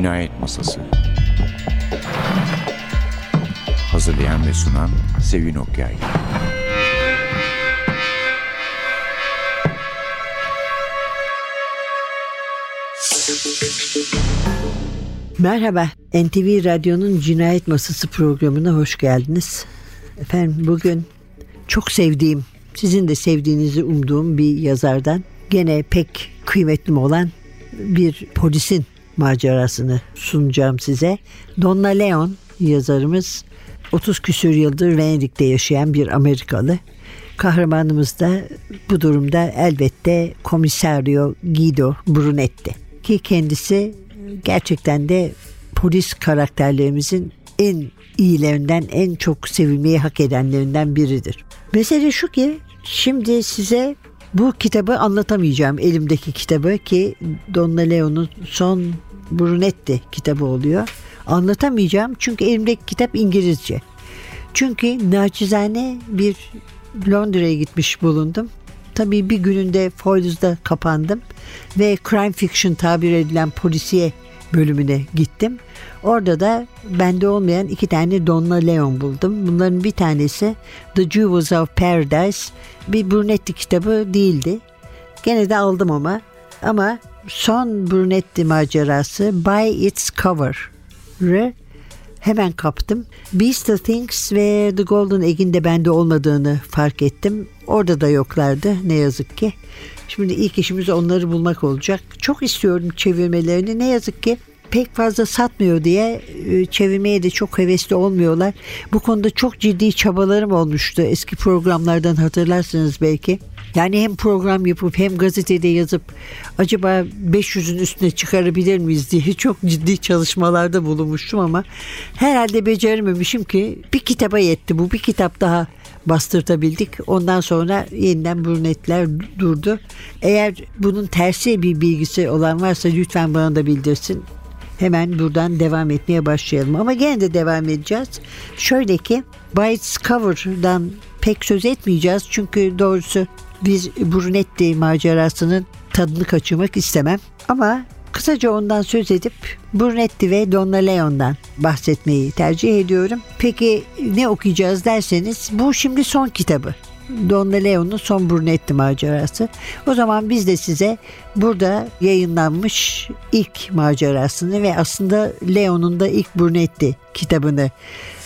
Cinayet Masası Hazırlayan ve sunan Sevin Okyay Merhaba, NTV Radyo'nun Cinayet Masası programına hoş geldiniz. Efendim bugün çok sevdiğim, sizin de sevdiğinizi umduğum bir yazardan gene pek kıymetli olan bir polisin macerasını sunacağım size. Donna Leon yazarımız 30 küsür yıldır Venedik'te yaşayan bir Amerikalı. Kahramanımız da bu durumda elbette Komisario Guido Brunetti ki kendisi gerçekten de polis karakterlerimizin en iyilerinden, en çok sevilmeyi hak edenlerinden biridir. Mesele şu ki şimdi size bu kitabı anlatamayacağım. Elimdeki kitabı ki Donna Leon'un son Brunetti kitabı oluyor. Anlatamayacağım çünkü elimdeki kitap İngilizce. Çünkü naçizane bir Londra'ya gitmiş bulundum. Tabii bir gününde Foyles'da kapandım ve crime fiction tabir edilen polisiye bölümüne gittim. Orada da bende olmayan iki tane Donna Leon buldum. Bunların bir tanesi The Jewels of Paradise bir Brunetti kitabı değildi. Gene de aldım ama. Ama son Brunetti macerası By Its Cover'ı hemen kaptım. Beast of Things ve The Golden Egg'in de bende olmadığını fark ettim. Orada da yoklardı ne yazık ki. Şimdi ilk işimiz onları bulmak olacak. Çok istiyorum çevirmelerini. Ne yazık ki pek fazla satmıyor diye e, çevirmeye de çok hevesli olmuyorlar. Bu konuda çok ciddi çabalarım olmuştu. Eski programlardan hatırlarsınız belki. Yani hem program yapıp hem gazetede yazıp acaba 500'ün üstüne çıkarabilir miyiz diye çok ciddi çalışmalarda bulunmuştum ama herhalde becerememişim ki bir kitaba yetti bu bir kitap daha bastırtabildik. Ondan sonra yeniden brunetler durdu. Eğer bunun tersi bir bilgisi olan varsa lütfen bana da bildirsin. Hemen buradan devam etmeye başlayalım. Ama gene de devam edeceğiz. Şöyle ki Bites Cover'dan pek söz etmeyeceğiz. Çünkü doğrusu bir Brunetti macerasının tadını kaçırmak istemem. Ama kısaca ondan söz edip Brunetti ve Donna Leon'dan bahsetmeyi tercih ediyorum. Peki ne okuyacağız derseniz bu şimdi son kitabı. Donna Leon'un son Brunetti macerası. O zaman biz de size burada yayınlanmış ilk macerasını ve aslında Leon'un da ilk Brunetti kitabını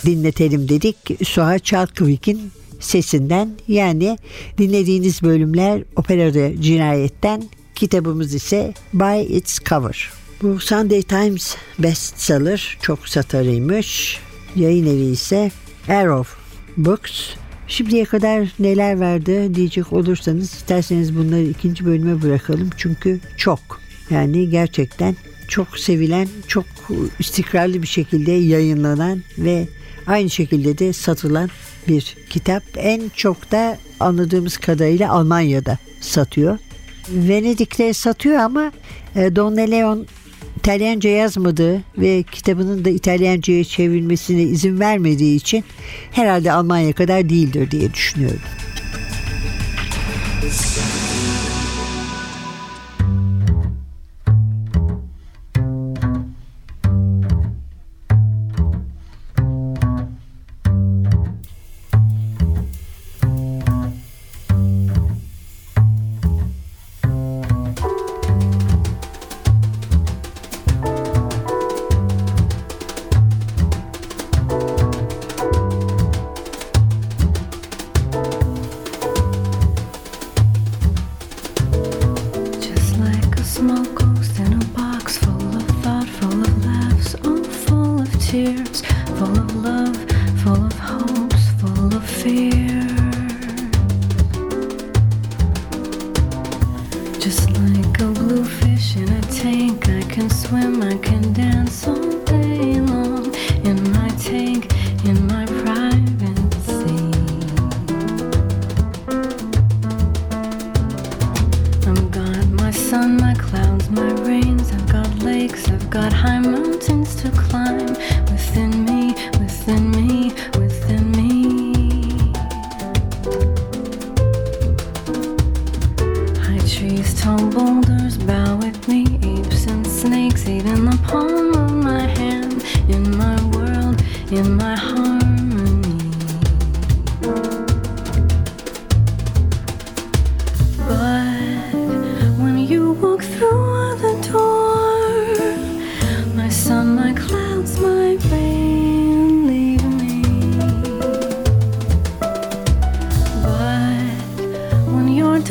dinletelim dedik. Suha Çalkıvik'in sesinden yani dinlediğiniz bölümler operada cinayetten kitabımız ise By Its Cover. Bu Sunday Times bestseller çok satarıymış. Yayın evi ise Arrow Books. Şimdiye kadar neler verdi diyecek olursanız isterseniz bunları ikinci bölüme bırakalım. Çünkü çok yani gerçekten çok sevilen, çok istikrarlı bir şekilde yayınlanan ve aynı şekilde de satılan bir kitap. En çok da anladığımız kadarıyla Almanya'da satıyor. Venedik'te satıyor ama e, Don Leon İtalyanca yazmadığı ve kitabının da İtalyanca'ya çevrilmesine izin vermediği için herhalde Almanya kadar değildir diye düşünüyorum. full of love, full of hopes, full of fear. Just like a blue fish in a tank, I can swim, I can dance.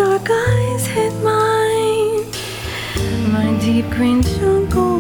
Dark eyes hit mine, my deep green jungle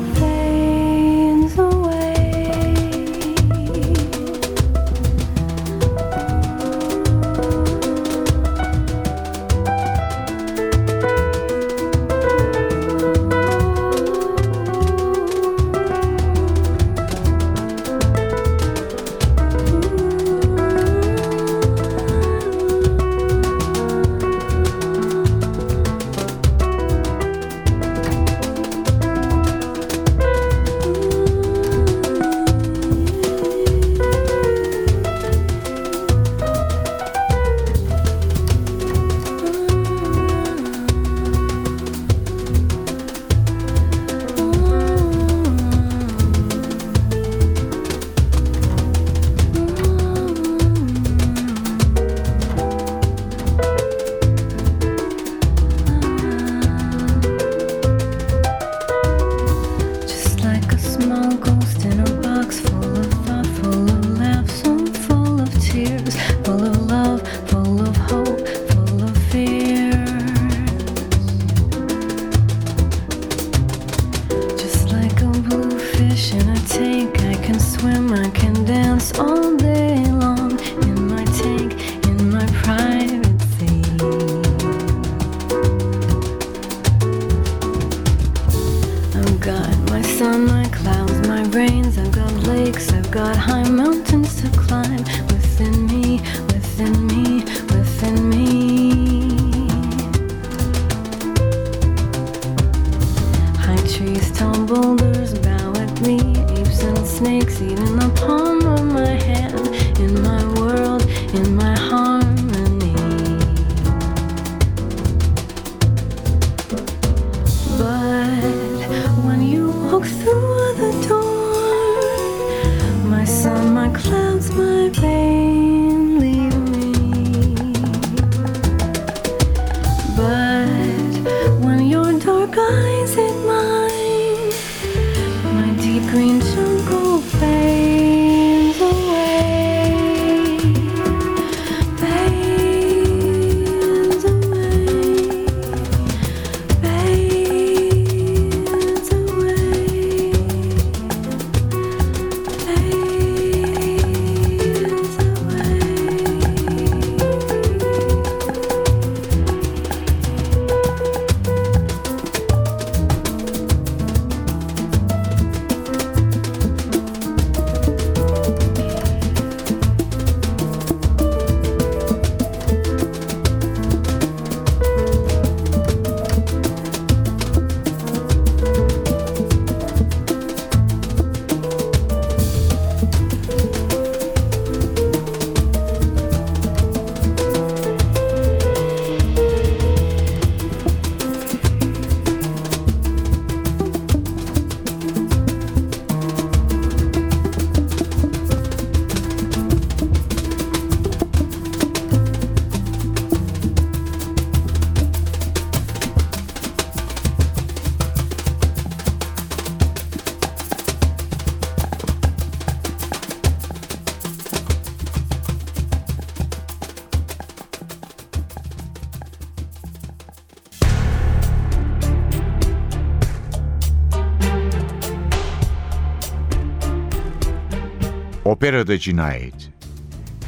Operada cinayet.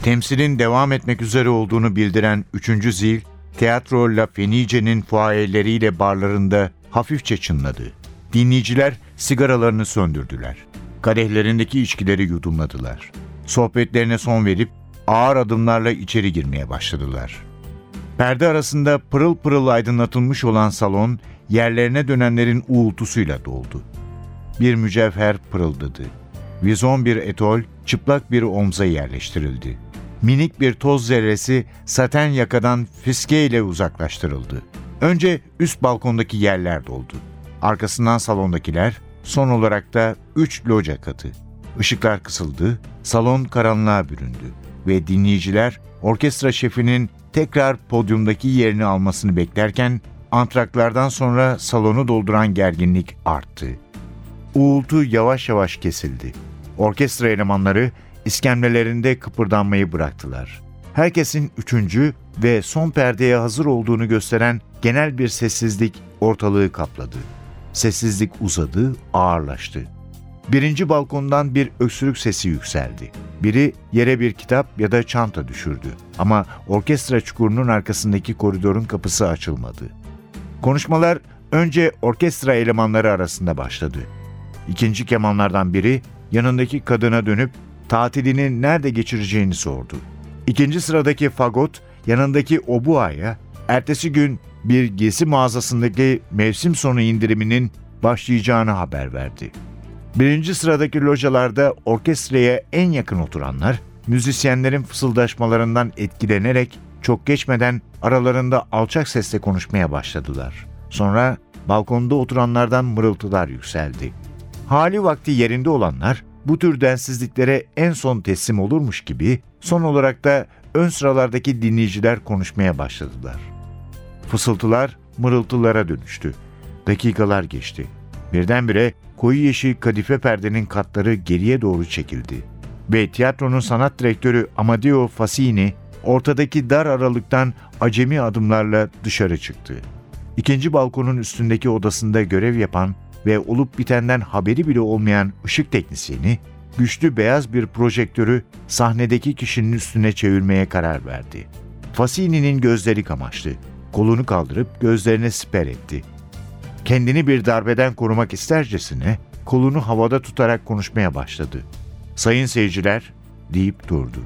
Temsilin devam etmek üzere olduğunu bildiren 3. zil, tiyatro La Fenice'nin fuayeleriyle barlarında hafifçe çınladı. Dinleyiciler sigaralarını söndürdüler. Kadehlerindeki içkileri yudumladılar. Sohbetlerine son verip ağır adımlarla içeri girmeye başladılar. Perde arasında pırıl pırıl aydınlatılmış olan salon yerlerine dönenlerin uğultusuyla doldu. Bir mücevher pırıldadı. Vizon bir etol çıplak bir omza yerleştirildi. Minik bir toz zerresi saten yakadan fiskeyle uzaklaştırıldı. Önce üst balkondaki yerler doldu. Arkasından salondakiler, son olarak da üç loca katı. Işıklar kısıldı, salon karanlığa büründü ve dinleyiciler orkestra şefinin tekrar podyumdaki yerini almasını beklerken antraklardan sonra salonu dolduran gerginlik arttı. Uğultu yavaş yavaş kesildi. Orkestra elemanları iskemlelerinde kıpırdanmayı bıraktılar. Herkesin üçüncü, ve son perdeye hazır olduğunu gösteren genel bir sessizlik ortalığı kapladı. Sessizlik uzadı, ağırlaştı. Birinci balkondan bir öksürük sesi yükseldi. Biri yere bir kitap ya da çanta düşürdü. Ama orkestra çukurunun arkasındaki koridorun kapısı açılmadı. Konuşmalar önce orkestra elemanları arasında başladı. İkinci kemanlardan biri yanındaki kadına dönüp tatilini nerede geçireceğini sordu. İkinci sıradaki fagot yanındaki obuaya ertesi gün bir giysi mağazasındaki mevsim sonu indiriminin başlayacağını haber verdi. Birinci sıradaki localarda orkestraya en yakın oturanlar, müzisyenlerin fısıldaşmalarından etkilenerek çok geçmeden aralarında alçak sesle konuşmaya başladılar. Sonra balkonda oturanlardan mırıltılar yükseldi. Hali vakti yerinde olanlar bu tür densizliklere en son teslim olurmuş gibi son olarak da ön sıralardaki dinleyiciler konuşmaya başladılar. Fısıltılar mırıltılara dönüştü. Dakikalar geçti. Birdenbire koyu yeşil kadife perdenin katları geriye doğru çekildi. Ve tiyatronun sanat direktörü Amadeo Fasini ortadaki dar aralıktan acemi adımlarla dışarı çıktı. İkinci balkonun üstündeki odasında görev yapan ve olup bitenden haberi bile olmayan ışık teknisyeni, güçlü beyaz bir projektörü sahnedeki kişinin üstüne çevirmeye karar verdi. Fasini'nin gözleri kamaştı. Kolunu kaldırıp gözlerine siper etti. Kendini bir darbeden korumak istercesine kolunu havada tutarak konuşmaya başladı. Sayın seyirciler deyip durdu.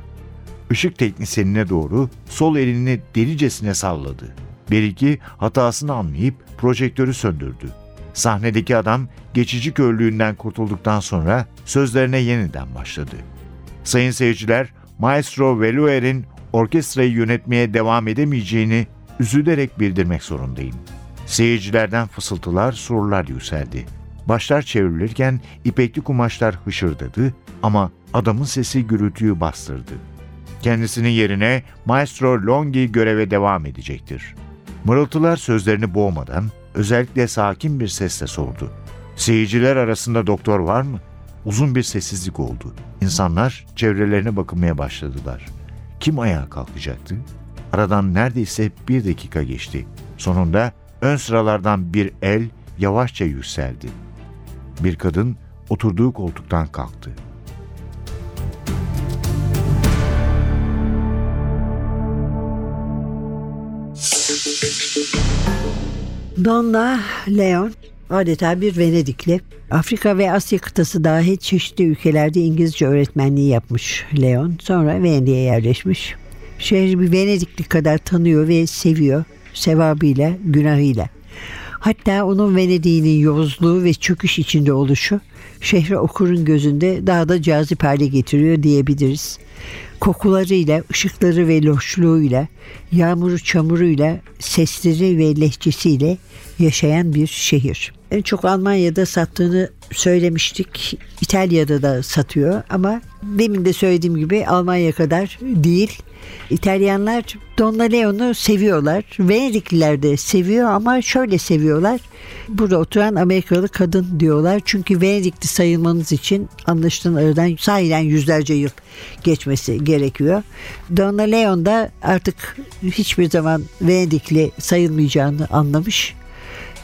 Işık teknisyenine doğru sol elini delicesine salladı. Beriki hatasını anlayıp projektörü söndürdü. Sahnedeki adam geçici körlüğünden kurtulduktan sonra sözlerine yeniden başladı. Sayın seyirciler, Maestro Veluer'in orkestrayı yönetmeye devam edemeyeceğini üzülerek bildirmek zorundayım. Seyircilerden fısıltılar, sorular yükseldi. Başlar çevrilirken ipekli kumaşlar hışırdadı ama adamın sesi gürültüyü bastırdı. Kendisinin yerine Maestro Longi göreve devam edecektir. Mırıltılar sözlerini boğmadan özellikle sakin bir sesle sordu. Seyirciler arasında doktor var mı? Uzun bir sessizlik oldu. İnsanlar çevrelerine bakınmaya başladılar. Kim ayağa kalkacaktı? Aradan neredeyse bir dakika geçti. Sonunda ön sıralardan bir el yavaşça yükseldi. Bir kadın oturduğu koltuktan kalktı. Donna Leon adeta bir Venedikli. Afrika ve Asya kıtası dahil çeşitli ülkelerde İngilizce öğretmenliği yapmış Leon. Sonra Venedik'e yerleşmiş. Şehri bir Venedikli kadar tanıyor ve seviyor. Sevabıyla, günahıyla. Hatta onun Venedik'in yozluğu ve çöküş içinde oluşu şehri okurun gözünde daha da cazip hale getiriyor diyebiliriz. Kokularıyla, ışıkları ve loşluğuyla, yağmuru çamuruyla, sesleri ve lehçesiyle yaşayan bir şehir. En çok Almanya'da sattığını söylemiştik. İtalya'da da satıyor ama demin de söylediğim gibi Almanya kadar değil. İtalyanlar Donna Leon'u seviyorlar. Venedikliler de seviyor ama şöyle seviyorlar. Burada oturan Amerikalı kadın diyorlar. Çünkü Venedikli sayılmanız için anlaşılan aradan sahiden yüzlerce yıl geçmesi gerekiyor. Donna Leon da artık hiçbir zaman Venedikli sayılmayacağını anlamış.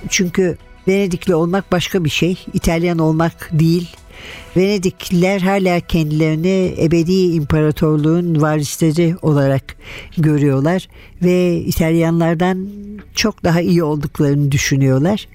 Çünkü Venedikli olmak başka bir şey. İtalyan olmak değil. Venedikliler hala kendilerini ebedi imparatorluğun varisleri olarak görüyorlar ve İtalyanlardan çok daha iyi olduklarını düşünüyorlar.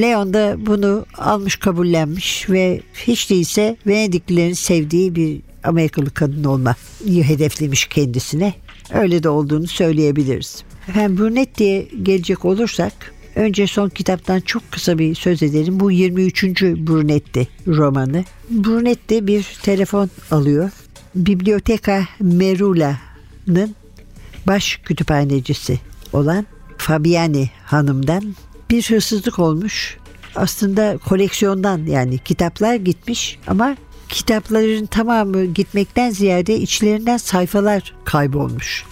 Leon da bunu almış kabullenmiş ve hiç değilse Venediklilerin sevdiği bir Amerikalı kadın olmayı hedeflemiş kendisine. Öyle de olduğunu söyleyebiliriz. Efendim Brunetti'ye gelecek olursak Önce son kitaptan çok kısa bir söz edelim. Bu 23. Brunetti romanı. Brunetti bir telefon alıyor. Biblioteka Merula'nın baş kütüphanecisi olan Fabiani Hanım'dan bir hırsızlık olmuş. Aslında koleksiyondan yani kitaplar gitmiş ama kitapların tamamı gitmekten ziyade içlerinden sayfalar kaybolmuş.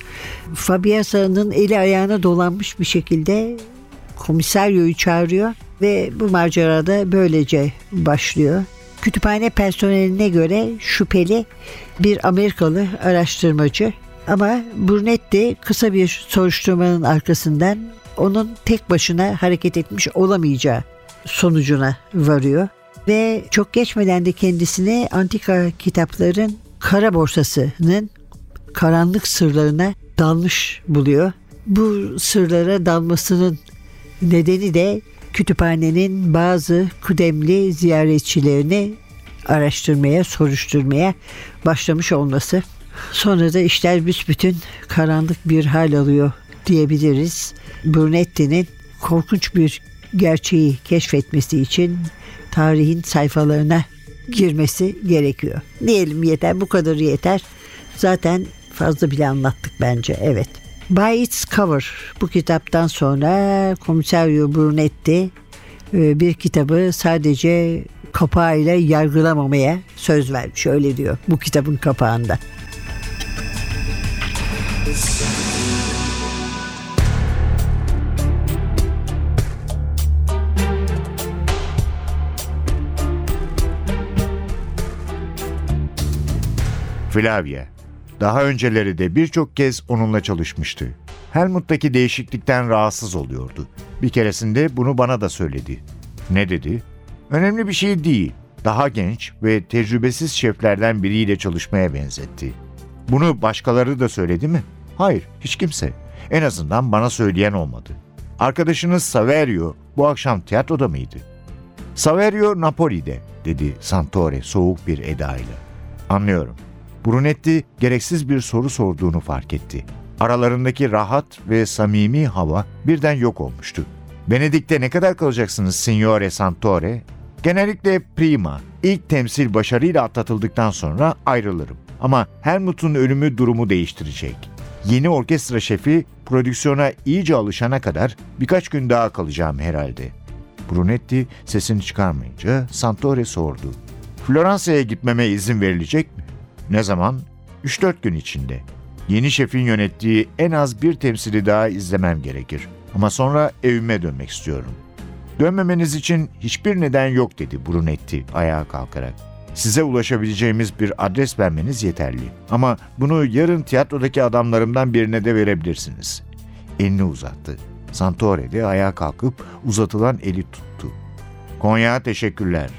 Fabiasa'nın eli ayağına dolanmış bir şekilde komiseryoyu çağırıyor ve bu macerada böylece başlıyor. Kütüphane personeline göre şüpheli bir Amerikalı araştırmacı Ama Brunetti kısa bir soruşturmanın arkasından onun tek başına hareket etmiş olamayacağı sonucuna varıyor. Ve çok geçmeden de kendisini antika kitapların kara borsasının karanlık sırlarına dalmış buluyor. Bu sırlara dalmasının nedeni de kütüphanenin bazı kıdemli ziyaretçilerini araştırmaya, soruşturmaya başlamış olması. Sonra da işler büsbütün karanlık bir hal alıyor diyebiliriz. Brunetti'nin korkunç bir gerçeği keşfetmesi için tarihin sayfalarına girmesi gerekiyor. Diyelim yeter bu kadar yeter. Zaten fazla bile anlattık bence evet. By Its Cover bu kitaptan sonra Komisario Brunetti e, bir kitabı sadece kapağıyla yargılamamaya söz vermiş öyle diyor bu kitabın kapağında. Flavia. Daha önceleri de birçok kez onunla çalışmıştı. Helmut'taki değişiklikten rahatsız oluyordu. Bir keresinde bunu bana da söyledi. Ne dedi? Önemli bir şey değil. Daha genç ve tecrübesiz şeflerden biriyle çalışmaya benzetti. Bunu başkaları da söyledi mi? Hayır, hiç kimse. En azından bana söyleyen olmadı. Arkadaşınız Saverio bu akşam tiyatroda mıydı? Saverio Napoli'de, dedi Santore soğuk bir edayla. Anlıyorum. Brunetti gereksiz bir soru sorduğunu fark etti. Aralarındaki rahat ve samimi hava birden yok olmuştu. Venedik'te ne kadar kalacaksınız Signore Santore? Genellikle prima. İlk temsil başarıyla atlatıldıktan sonra ayrılırım. Ama Helmut'un ölümü durumu değiştirecek. Yeni orkestra şefi prodüksiyona iyice alışana kadar birkaç gün daha kalacağım herhalde. Brunetti sesini çıkarmayınca Santore sordu. Floransa'ya gitmeme izin verilecek mi? Ne zaman? 3-4 gün içinde. Yeni şefin yönettiği en az bir temsili daha izlemem gerekir. Ama sonra evime dönmek istiyorum. Dönmemeniz için hiçbir neden yok dedi Brunetti ayağa kalkarak. Size ulaşabileceğimiz bir adres vermeniz yeterli. Ama bunu yarın tiyatrodaki adamlarımdan birine de verebilirsiniz. Elini uzattı. Santore de ayağa kalkıp uzatılan eli tuttu. Konya teşekkürler.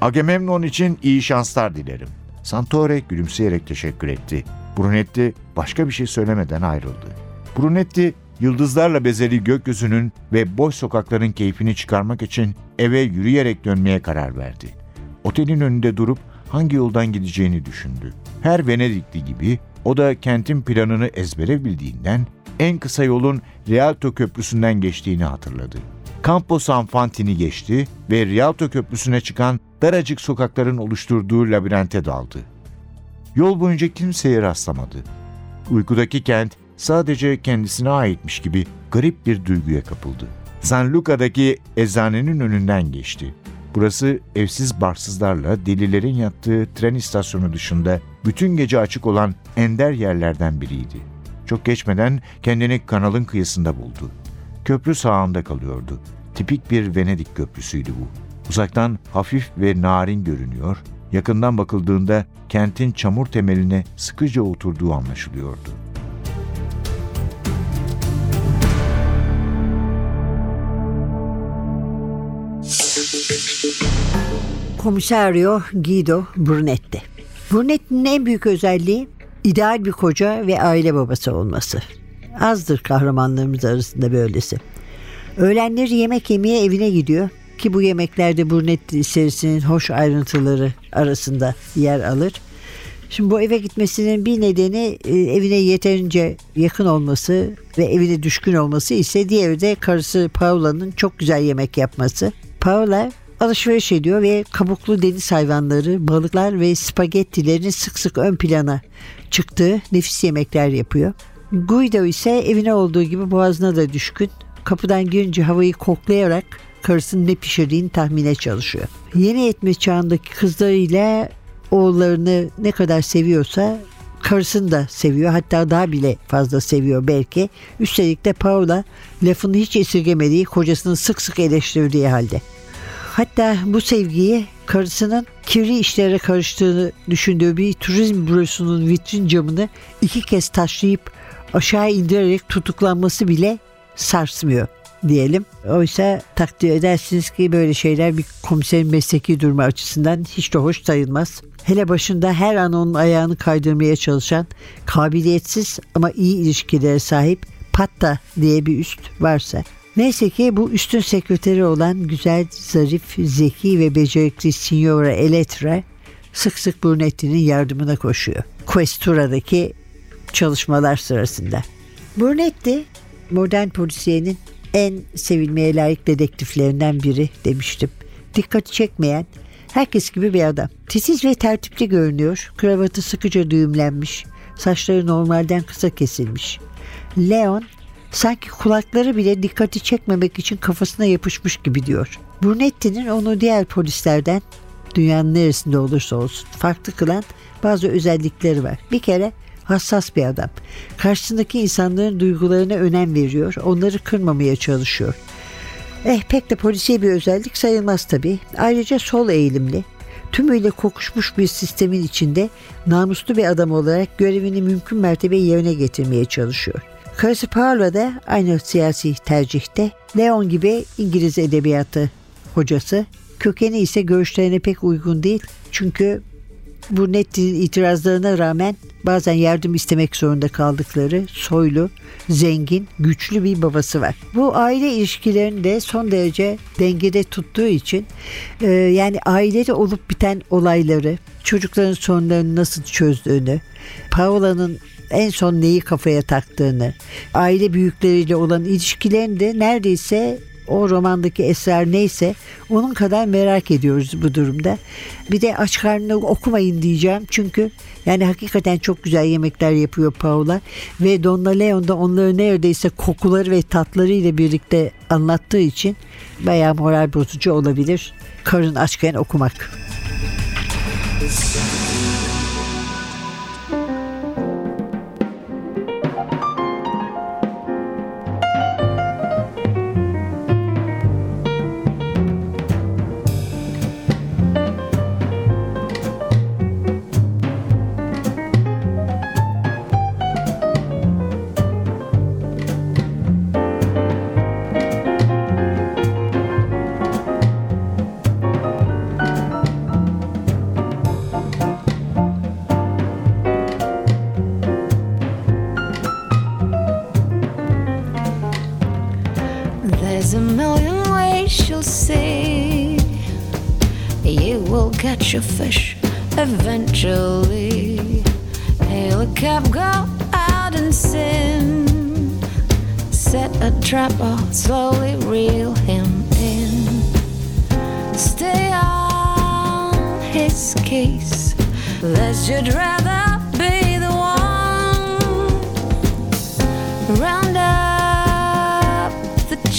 Agamemnon için iyi şanslar dilerim. Santore gülümseyerek teşekkür etti. Brunetti başka bir şey söylemeden ayrıldı. Brunetti yıldızlarla bezeli gökyüzünün ve boş sokakların keyfini çıkarmak için eve yürüyerek dönmeye karar verdi. Otelin önünde durup hangi yoldan gideceğini düşündü. Her Venedikli gibi o da kentin planını ezbere bildiğinden en kısa yolun Rialto Köprüsü'nden geçtiğini hatırladı. Campo San Fantini geçti ve Rialto Köprüsü'ne çıkan daracık sokakların oluşturduğu labirente daldı. Yol boyunca kimseye rastlamadı. Uykudaki kent sadece kendisine aitmiş gibi garip bir duyguya kapıldı. San Luca'daki eczanenin önünden geçti. Burası evsiz barsızlarla delilerin yattığı tren istasyonu dışında bütün gece açık olan ender yerlerden biriydi. Çok geçmeden kendini kanalın kıyısında buldu. Köprü sağında kalıyordu. Tipik bir Venedik köprüsüydü bu. Uzaktan hafif ve narin görünüyor, yakından bakıldığında kentin çamur temeline sıkıca oturduğu anlaşılıyordu. Komisario Guido Brunetti. Brunetti'nin en büyük özelliği ideal bir koca ve aile babası olması. Azdır kahramanlarımız arasında böylesi. Öğlenleri yemek yemeye evine gidiyor ki bu yemeklerde Brunetti serisinin hoş ayrıntıları arasında yer alır. Şimdi bu eve gitmesinin bir nedeni e, evine yeterince yakın olması ve evine düşkün olması ise diğeri de karısı Paula'nın çok güzel yemek yapması. Paula alışveriş ediyor ve kabuklu deniz hayvanları, balıklar ve spagettilerin sık sık ön plana çıktığı nefis yemekler yapıyor. Guido ise evine olduğu gibi boğazına da düşkün. Kapıdan girince havayı koklayarak karısının ne pişirdiğini tahmine çalışıyor. Yeni etme çağındaki kızlarıyla oğullarını ne kadar seviyorsa karısını da seviyor. Hatta daha bile fazla seviyor belki. Üstelik de Paula lafını hiç esirgemediği kocasını sık sık eleştirdiği halde. Hatta bu sevgiyi karısının kirli işlere karıştığını düşündüğü bir turizm bürosunun vitrin camını iki kez taşlayıp aşağı indirerek tutuklanması bile sarsmıyor diyelim. Oysa takdir edersiniz ki böyle şeyler bir komiserin mesleki durumu açısından hiç de hoş sayılmaz. Hele başında her an onun ayağını kaydırmaya çalışan kabiliyetsiz ama iyi ilişkilere sahip Patta diye bir üst varsa. Neyse ki bu üstün sekreteri olan güzel, zarif, zeki ve becerikli Signora Eletra sık sık Brunetti'nin yardımına koşuyor. Questura'daki çalışmalar sırasında. Brunetti modern polisiyenin en sevilmeye layık dedektiflerinden biri demiştim. Dikkati çekmeyen, herkes gibi bir adam. Titiz ve tertipli görünüyor. Kravatı sıkıca düğümlenmiş. Saçları normalden kısa kesilmiş. Leon sanki kulakları bile dikkati çekmemek için kafasına yapışmış gibi diyor. Brunetti'nin onu diğer polislerden dünyanın neresinde olursa olsun farklı kılan bazı özellikleri var. Bir kere hassas bir adam. Karşısındaki insanların duygularına önem veriyor, onları kırmamaya çalışıyor. Eh pek de polisiye bir özellik sayılmaz tabii. Ayrıca sol eğilimli, tümüyle kokuşmuş bir sistemin içinde namuslu bir adam olarak görevini mümkün mertebe yerine getirmeye çalışıyor. Karısı Paula da aynı siyasi tercihte. Leon gibi İngiliz edebiyatı hocası. Kökeni ise görüşlerine pek uygun değil. Çünkü Brunetti'nin itirazlarına rağmen bazen yardım istemek zorunda kaldıkları soylu, zengin, güçlü bir babası var. Bu aile ilişkilerini de son derece dengede tuttuğu için e, yani ailede olup biten olayları, çocukların sorunlarını nasıl çözdüğünü, Paola'nın en son neyi kafaya taktığını, aile büyükleriyle olan ilişkilerini de neredeyse o romandaki eser neyse onun kadar merak ediyoruz bu durumda. Bir de aç karnına okumayın diyeceğim çünkü yani hakikaten çok güzel yemekler yapıyor Paula ve Donna Leon da onları neredeyse kokuları ve tatları ile birlikte anlattığı için bayağı moral bozucu olabilir. Karın açken okumak. There's a million ways you'll see. You will catch your fish eventually. Hail a cab, go out and sin. Set a trap or slowly reel him in. Stay on his case. Lest you'd rather be the one. Round up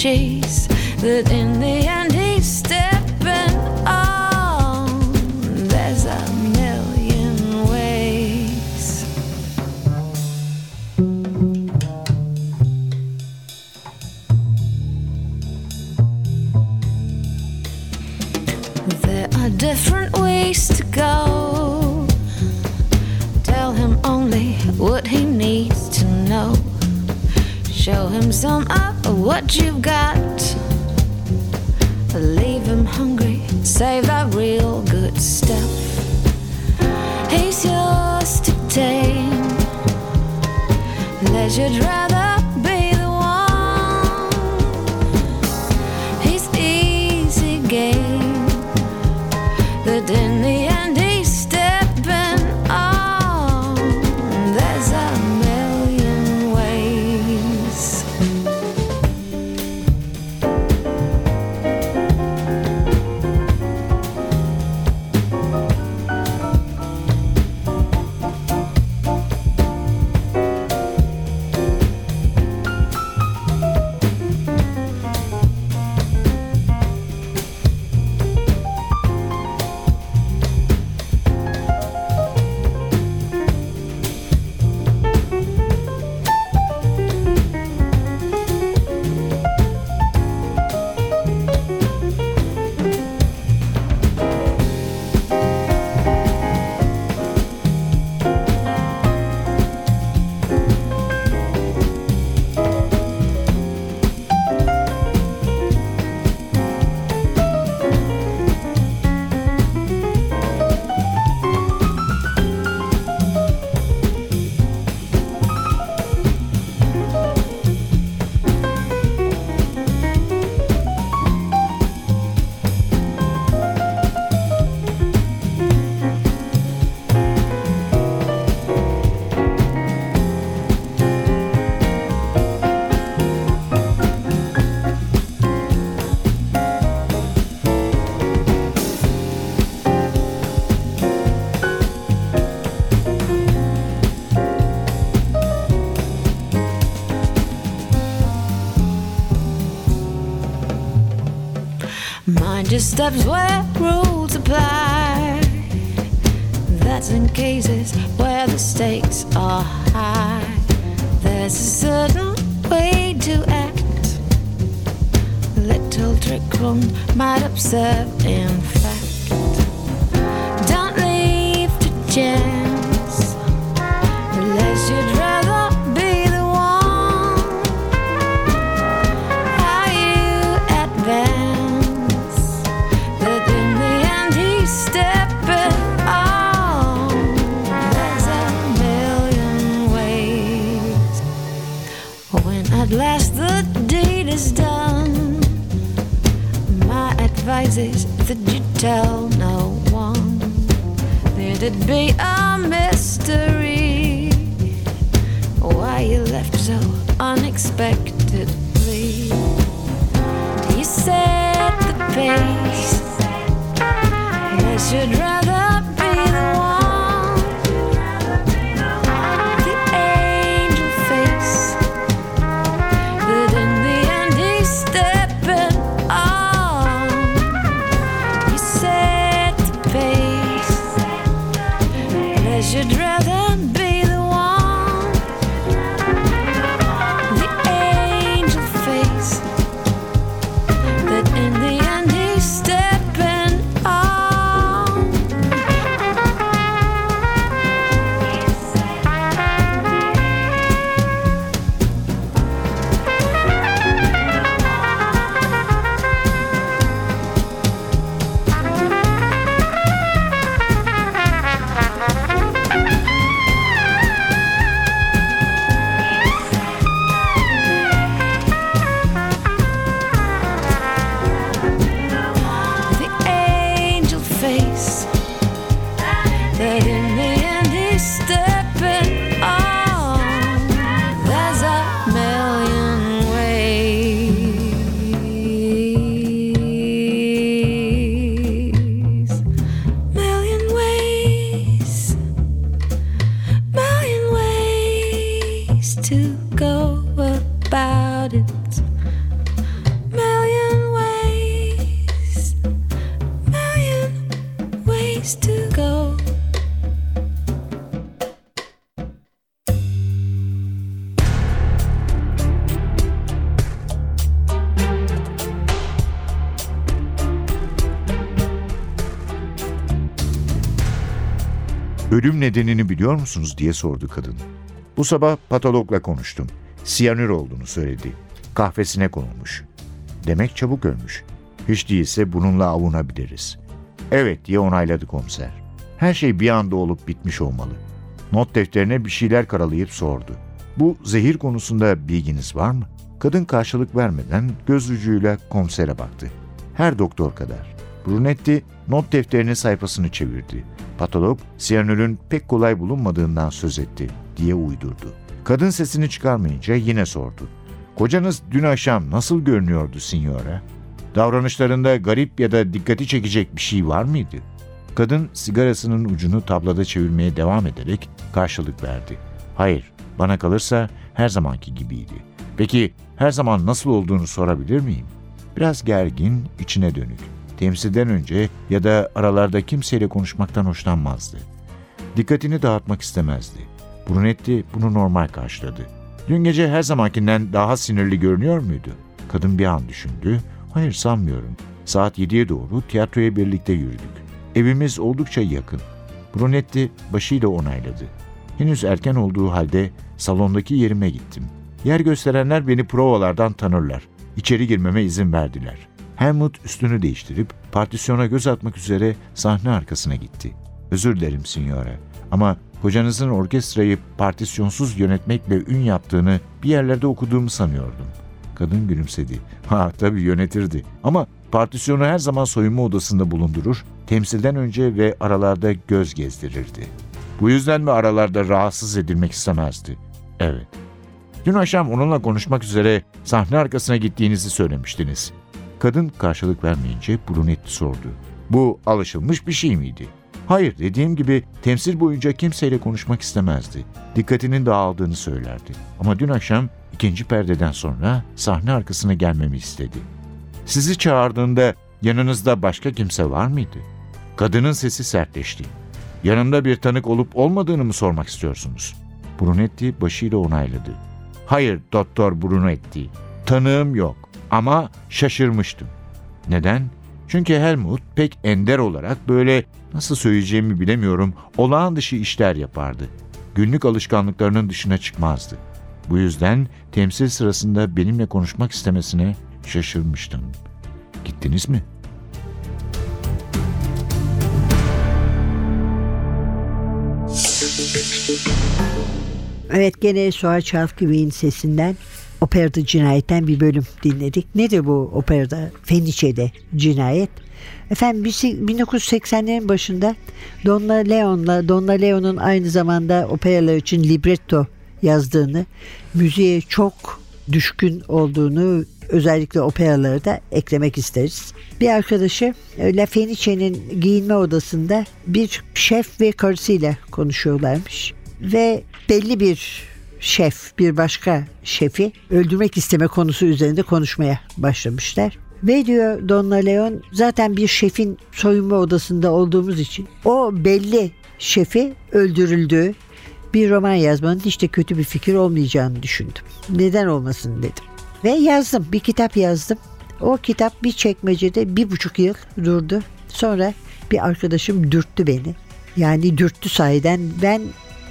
chase that in the end he's stepping on. There's a million ways. There are different ways to go. Tell him only what he needs to know. Show him some what you've got. Leave him hungry, save that real good stuff. He's yours to tame. Let you'd rather just steps where rules apply. That's in cases where the stakes are high. There's a certain way to act. Little trick room might upset, in fact. Don't leave to chance advice that you tell no one. Let it be a mystery why you left so unexpectedly. You set the pace. They should rather remember Ölüm nedenini biliyor musunuz diye sordu kadın. Bu sabah patologla konuştum. Siyanür olduğunu söyledi. Kahvesine konulmuş. Demek çabuk ölmüş. Hiç değilse bununla avunabiliriz. Evet diye onayladı komiser. Her şey bir anda olup bitmiş olmalı. Not defterine bir şeyler karalayıp sordu. Bu zehir konusunda bilginiz var mı? Kadın karşılık vermeden göz ucuyla komisere baktı. Her doktor kadar. Brunetti not defterinin sayfasını çevirdi. Patolog, siyanürün pek kolay bulunmadığından söz etti diye uydurdu. Kadın sesini çıkarmayınca yine sordu. Kocanız dün akşam nasıl görünüyordu signora? Davranışlarında garip ya da dikkati çekecek bir şey var mıydı? Kadın sigarasının ucunu tablada çevirmeye devam ederek karşılık verdi. Hayır, bana kalırsa her zamanki gibiydi. Peki her zaman nasıl olduğunu sorabilir miyim? Biraz gergin, içine dönük. Temsilden önce ya da aralarda kimseyle konuşmaktan hoşlanmazdı. Dikkatini dağıtmak istemezdi. Brunetti bunu normal karşıladı. Dün gece her zamankinden daha sinirli görünüyor muydu? Kadın bir an düşündü. Hayır sanmıyorum. Saat 7'ye doğru tiyatroya birlikte yürüdük. Evimiz oldukça yakın. Brunetti başıyla onayladı. Henüz erken olduğu halde salondaki yerime gittim. Yer gösterenler beni provalardan tanırlar. İçeri girmeme izin verdiler. Helmut üstünü değiştirip partisyona göz atmak üzere sahne arkasına gitti. Özür dilerim signora ama kocanızın orkestrayı partisyonsuz yönetmekle ün yaptığını bir yerlerde okuduğumu sanıyordum. Kadın gülümsedi. Ha tabii yönetirdi ama partisyonu her zaman soyunma odasında bulundurur, temsilden önce ve aralarda göz gezdirirdi. Bu yüzden mi aralarda rahatsız edilmek istemezdi? Evet. Dün akşam onunla konuşmak üzere sahne arkasına gittiğinizi söylemiştiniz. Kadın karşılık vermeyince Brunetti sordu. Bu alışılmış bir şey miydi? Hayır, dediğim gibi temsil boyunca kimseyle konuşmak istemezdi. Dikkatinin dağıldığını söylerdi. Ama dün akşam ikinci perdeden sonra sahne arkasına gelmemi istedi. Sizi çağırdığında Yanınızda başka kimse var mıydı? Kadının sesi sertleşti. Yanımda bir tanık olup olmadığını mı sormak istiyorsunuz? Brunetti başıyla onayladı. Hayır Doktor Brunetti. Tanığım yok ama şaşırmıştım. Neden? Çünkü Helmut pek ender olarak böyle nasıl söyleyeceğimi bilemiyorum olağan dışı işler yapardı. Günlük alışkanlıklarının dışına çıkmazdı. Bu yüzden temsil sırasında benimle konuşmak istemesine şaşırmıştım. Gittiniz mi? Evet gene Suha Çalkıbey'in sesinden operada cinayetten bir bölüm dinledik. Nedir bu operada Feniçe'de cinayet? Efendim biz 1980'lerin başında Donna Leon'la Donna Leon'un aynı zamanda operalar için libretto yazdığını, müziğe çok düşkün olduğunu özellikle operaları da eklemek isteriz. Bir arkadaşı e, La Fenice'nin giyinme odasında bir şef ve karısıyla konuşuyorlarmış. Ve belli bir şef bir başka şefi öldürmek isteme konusu üzerinde konuşmaya başlamışlar. Ve diyor Donna Leon zaten bir şefin soyunma odasında olduğumuz için o belli şefi öldürüldüğü bir roman yazmanın hiç de kötü bir fikir olmayacağını düşündüm. Neden olmasın dedim. Ve yazdım bir kitap yazdım. O kitap bir çekmecede bir buçuk yıl durdu. Sonra bir arkadaşım dürttü beni. Yani dürttü sahiden. Ben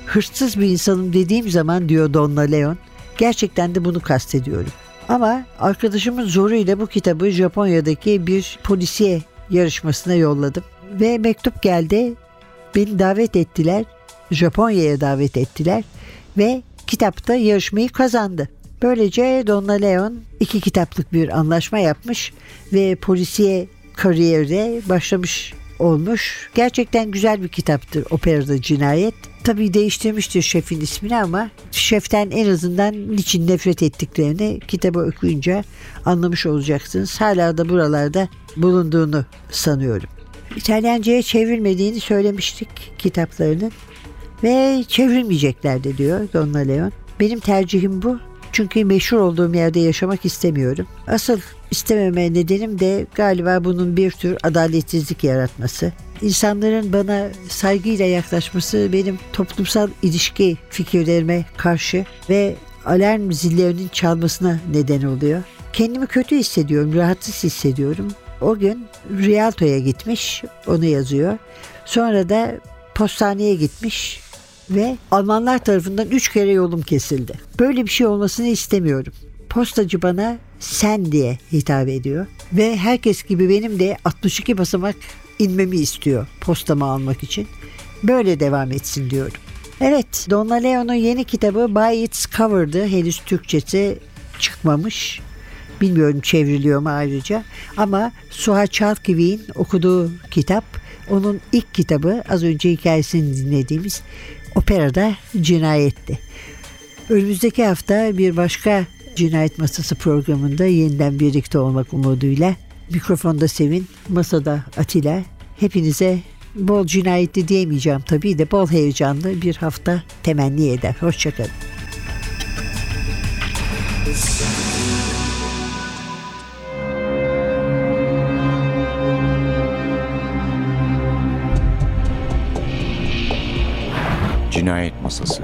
hırsız bir insanım dediğim zaman diyor Donna Leon. Gerçekten de bunu kastediyorum. Ama arkadaşımın zoruyla bu kitabı Japonya'daki bir polisiye yarışmasına yolladım. Ve mektup geldi. Beni davet ettiler. Japonya'ya davet ettiler. Ve kitapta yarışmayı kazandı. Böylece Donna Leon iki kitaplık bir anlaşma yapmış ve polisiye kariyere başlamış olmuş. Gerçekten güzel bir kitaptır Operada Cinayet. Tabii değiştirmiştir şefin ismini ama şeften en azından niçin nefret ettiklerini kitabı okuyunca anlamış olacaksınız. Hala da buralarda bulunduğunu sanıyorum. İtalyanca'ya çevrilmediğini söylemiştik kitaplarının ve çevrilmeyeceklerdi diyor Donna Leon. Benim tercihim bu. Çünkü meşhur olduğum yerde yaşamak istemiyorum. Asıl istememe nedenim de galiba bunun bir tür adaletsizlik yaratması. İnsanların bana saygıyla yaklaşması benim toplumsal ilişki fikirlerime karşı ve alarm zillerinin çalmasına neden oluyor. Kendimi kötü hissediyorum, rahatsız hissediyorum. O gün Rialto'ya gitmiş, onu yazıyor. Sonra da postaneye gitmiş ve Almanlar tarafından üç kere yolum kesildi. Böyle bir şey olmasını istemiyorum. Postacı bana sen diye hitap ediyor ve herkes gibi benim de 62 basamak inmemi istiyor postamı almak için. Böyle devam etsin diyorum. Evet, Donna Leon'un yeni kitabı By Its Cover'dı. Henüz Türkçesi çıkmamış. Bilmiyorum çevriliyor mu ayrıca. Ama Suha Çalkivi'nin okuduğu kitap onun ilk kitabı az önce hikayesini dinlediğimiz operada cinayetti. Önümüzdeki hafta bir başka cinayet masası programında yeniden birlikte olmak umuduyla mikrofonda Sevin, masada Atilla. Hepinize bol cinayetli diyemeyeceğim tabii de bol heyecanlı bir hafta temenni eder. Hoşçakalın. Cinayet Masası